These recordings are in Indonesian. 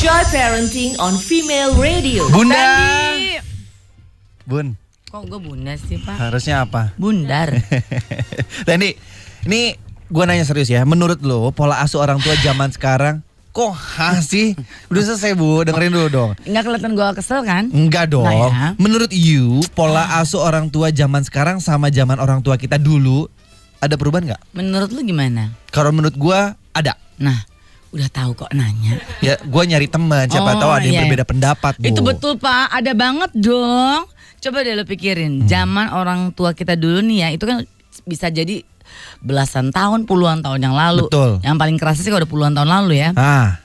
Joy Parenting on Female Radio. Bunda. Bun, Kok gue bunda sih pak? harusnya apa? Bundar. Tadi, ini gue nanya serius ya. Menurut lo pola asuh orang tua zaman sekarang kok hah sih? Udah selesai bu, dengerin dulu dong. Nggak kelihatan gue kesel kan? Enggak dong. Nggak ya? Menurut you, pola asuh orang tua zaman sekarang sama zaman orang tua kita dulu ada perubahan nggak? Menurut lu gimana? Kalau menurut gua ada. Nah, udah tahu kok nanya. Ya, gua nyari teman. Siapa Oh, tahu ada yang iya. berbeda pendapat. Bu. Itu betul pak, ada banget dong. Coba deh lo pikirin, Hmm. zaman orang tua kita dulu nih ya, itu kan bisa jadi belasan tahun, puluhan tahun yang lalu. Betul. Yang paling keras sih kalau udah puluhan tahun lalu ya. Ah,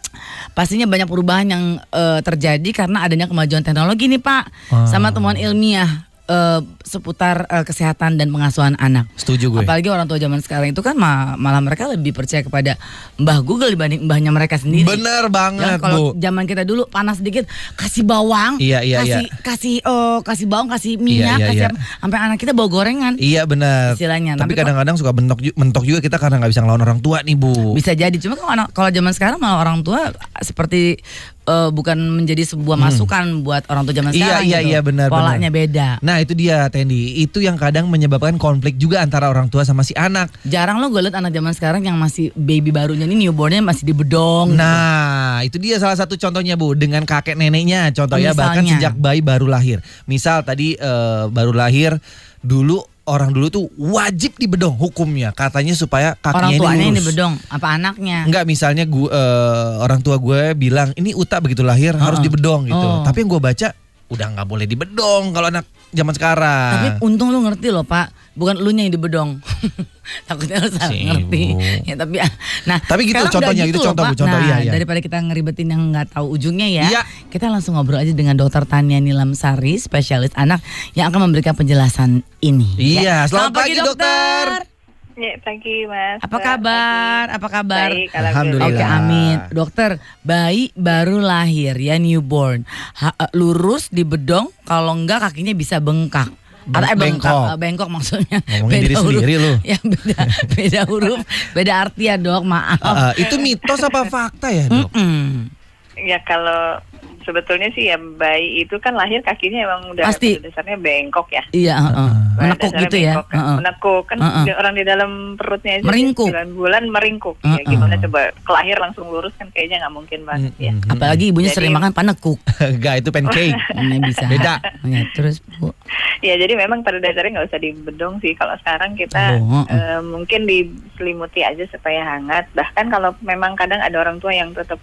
Pastinya banyak perubahan yang eh, terjadi karena adanya kemajuan teknologi nih pak, Ah. sama temuan ilmiah eh, seputar eh, kesehatan dan pengasuhan anak. setuju gue. Apalagi orang tua zaman sekarang itu kan ma- malah mereka lebih percaya kepada mbah Google dibanding mbahnya mereka sendiri. Bener Ya, banget, kalau Bu. zaman kita dulu panas sedikit kasih bawang, Iya, iya, kasih iya. kasih eh, kasih bawang, kasih minyak, iya, kasih iya. sampai anak kita bawa gorengan. Iya benar. Istilahnya, Tapi kadang-kadang suka mentok mentok juga kita karena nggak bisa ngelawan orang tua nih bu. Bisa jadi cuma kalau kalau zaman sekarang malah orang tua seperti eh, bukan menjadi sebuah masukan buat orang tua zaman Hmm. Iya, sekarang iya, gitu. iya, benar, Polanya benar. beda. Nah itu dia Tendi. Itu yang kadang menyebabkan konflik juga antara orang tua sama si anak. Jarang lo gue liat anak zaman sekarang yang masih baby barunya ini newbornnya masih di bedong. gitu. Nah, itu dia salah satu contohnya Bu dengan kakek neneknya. Contohnya Misalnya. bahkan sejak bayi baru lahir. Misal tadi eh, baru lahir dulu orang dulu tuh wajib dibedong hukumnya katanya supaya kakinya orang tuanya ini bedong, apa anaknya? Enggak misalnya gua eh, orang tua gue bilang ini Uta begitu lahir harus Uh-uh. dibedong gitu. Oh. Tapi yang gue baca udah nggak boleh dibedong kalau anak zaman sekarang. Tapi untung lu ngerti loh pak, bukan lu yang di bedong. Takutnya lu salah ngerti. Ya tapi nah. Tapi gitu contohnya, udah itu loh, contoh, Pak. Bu, contoh, Nah, iya, iya. Daripada kita ngeribetin yang nggak tahu ujungnya ya, Iya. kita langsung ngobrol aja dengan Dokter Tania Nilamsari, spesialis anak yang akan memberikan penjelasan ini. Iya, Ya. selamat pagi, dokter. Ya, pagi Mas. Apa kabar? pagi. Apa kabar? Baik, Alhamdulillah. Oke amin Dokter bayi baru lahir ya newborn Ha- eh, Lurus di bedong Kalau enggak kakinya bisa bengkak Beng- Atau, eh, bengkak, bengkok. eh, bengkok maksudnya Ngomongin diri huruf. sendiri lu. Ya beda, beda huruf Beda arti ya dok maaf Eh, itu mitos apa fakta ya dok? Mm-mm. Ya kalau sebetulnya sih ya bayi itu kan lahir kakinya emang udah Pasti. pada dasarnya bengkok ya. Iya heeh. Pada Menekuk gitu ya kan. heeh. Menekuk kan Heeh. di- orang di dalam perutnya aja Meringkuk. 9 bulan meringkuk. Ya, Heeh. gimana coba kelahir langsung lurus kan kayaknya nggak mungkin banget ya. Mm-mm. Apalagi ibunya Jadi- sering makan panekuk Enggak itu pancake. Ini bisa Beda. ya, Terus bu Ya jadi memang pada dasarnya nggak usah dibedong sih. Kalau sekarang kita Oh, heeh. eh, mungkin diselimuti aja supaya hangat. Bahkan kalau memang kadang ada orang tua yang tetap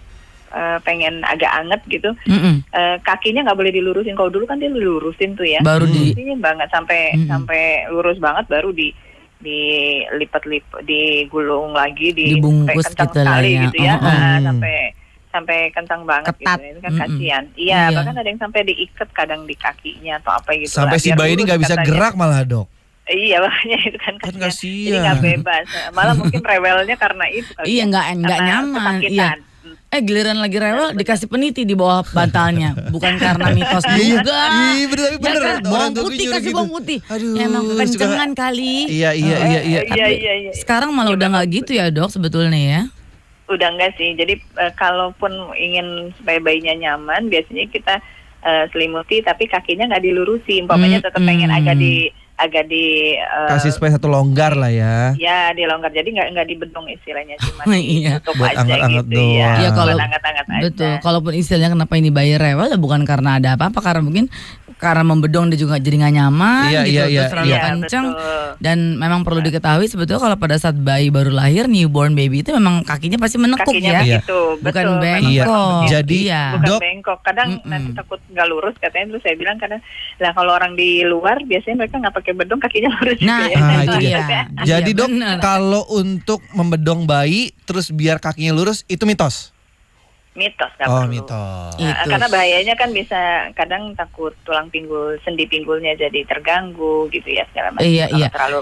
eh, pengen agak anget gitu, Mm-mm. eh, kakinya nggak boleh dilurusin. Kalau dulu kan dia dilurusin tuh ya. Baru di Lurusinnya banget sampai Mm-mm. sampai lurus banget baru di dilipat-lipat digulung lagi di Dibungkus kencang gitu sekali ya. gitu ya Oh, oh. Ah, sampai sampai kencang banget Ketat. gitu itu kan kasihan iya Iya. bahkan ada yang sampai diikat kadang di kakinya atau apa gitu Sampai lah, si bayi ini nggak bisa katanya. gerak malah dok. iya makanya itu kan Kan kasihan. kasihan. jadi nggak bebas malah mungkin rewelnya karena itu kali Iya ya. nggak nggak nyaman Iya kesakitan. Eh giliran lagi rewel dikasih peniti di bawah bantalnya, bukan karena mitos Iya, juga. iya, bener, tapi Ya bener. kan, Orang bawang putih kasih gitu. bawang putih. Aduh, ya, emang suka- kencengan kali. Iya iya iya iya. Eh, iya, iya, iya. Sekarang malah udah nggak gitu ya dok sebetulnya ya. Udah enggak sih. Jadi eh, kalaupun ingin supaya bayinya nyaman, biasanya kita eh, selimuti tapi kakinya nggak dilurusin. Umpamanya tetap pengen agak di agak di eh, Kasih space satu longgar lah ya. ya dilonggar. Jadi nggak nggak dibedong istilahnya cuma Iya. ditutup Buat aja anget-anget gitu ya. doang. Iya, kalau- aja. Betul. Kalaupun istilahnya kenapa ini bayi rewel ya bukan karena ada apa-apa karena mungkin karena membedong dia juga jadi nggak nyaman Iya, gitu iya, iya, terlalu iya. kenceng betul. dan memang perlu diketahui sebetulnya kalau pada saat bayi baru lahir newborn baby itu memang kakinya pasti menekuk kakinya ya. Iya. begitu, Bukan betul. bengkok. begitu. Jadi, iya. bukan Dok. bengkok. Kadang Mm-mm. nanti takut nggak lurus katanya terus saya bilang kadang lah kalau orang di luar biasanya mereka nggak pakai bedong kakinya lurus Nah, juga ya. Ah, itu dia. Jadi Iya, dok bener. kalau untuk membedong bayi terus biar kakinya lurus itu mitos. Mitos nggak Oh perlu. mitos. Nah, Mitos. karena bahayanya kan bisa kadang takut tulang pinggul sendi pinggulnya jadi terganggu gitu ya segala macam Iya, kalau iya. terlalu.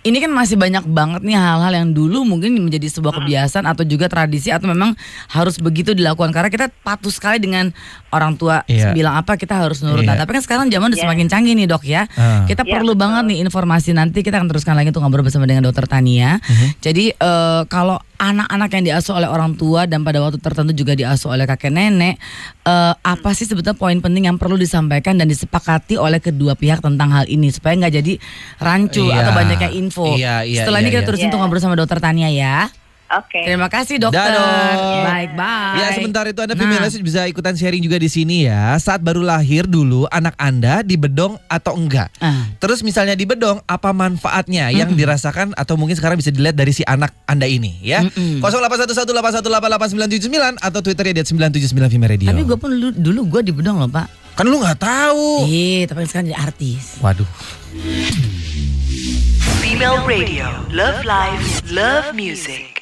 Ini kan masih banyak banget nih hal-hal yang dulu mungkin menjadi sebuah kebiasaan atau juga tradisi atau memang harus begitu dilakukan karena kita patuh sekali dengan orang tua Iya. bilang apa kita harus nurut. Iya. Nah, tapi kan sekarang zaman udah Iya. semakin canggih nih dok ya. Ah. Kita Iya, perlu betul. banget nih informasi nanti kita akan teruskan lagi untuk ngobrol bersama dengan dokter Tania. Mhm. Jadi eh, kalau anak-anak yang diasuh oleh orang tua dan pada waktu tertentu juga diasuh oleh kakek nenek, eh, apa sih sebetulnya poin penting yang perlu disampaikan dan disepakati oleh kedua pihak tentang hal ini supaya nggak jadi rancu Iya. atau banyaknya info. Iya, iya, Setelah ini iya, kita iya. terusin untuk Iya. ngobrol sama dokter Tania ya. Oke. Terima kasih dokter. Dah, dok. Baik, bye. Ya sebentar itu Anda Nah. female Listeners bisa ikutan sharing juga di sini ya. Saat baru lahir dulu anak Anda dibedong atau enggak? Ah. Terus misalnya dibedong apa manfaatnya yang dirasakan atau mungkin sekarang bisa dilihat dari si anak Anda ini ya. 0811818899 atau Twitternya di 979 Female Radio. Tapi gue pun dulu, dulu gue di bedong loh pak. kan lu nggak tahu. Iya, tapi sekarang jadi artis. Waduh. Female Radio. Love life, love music.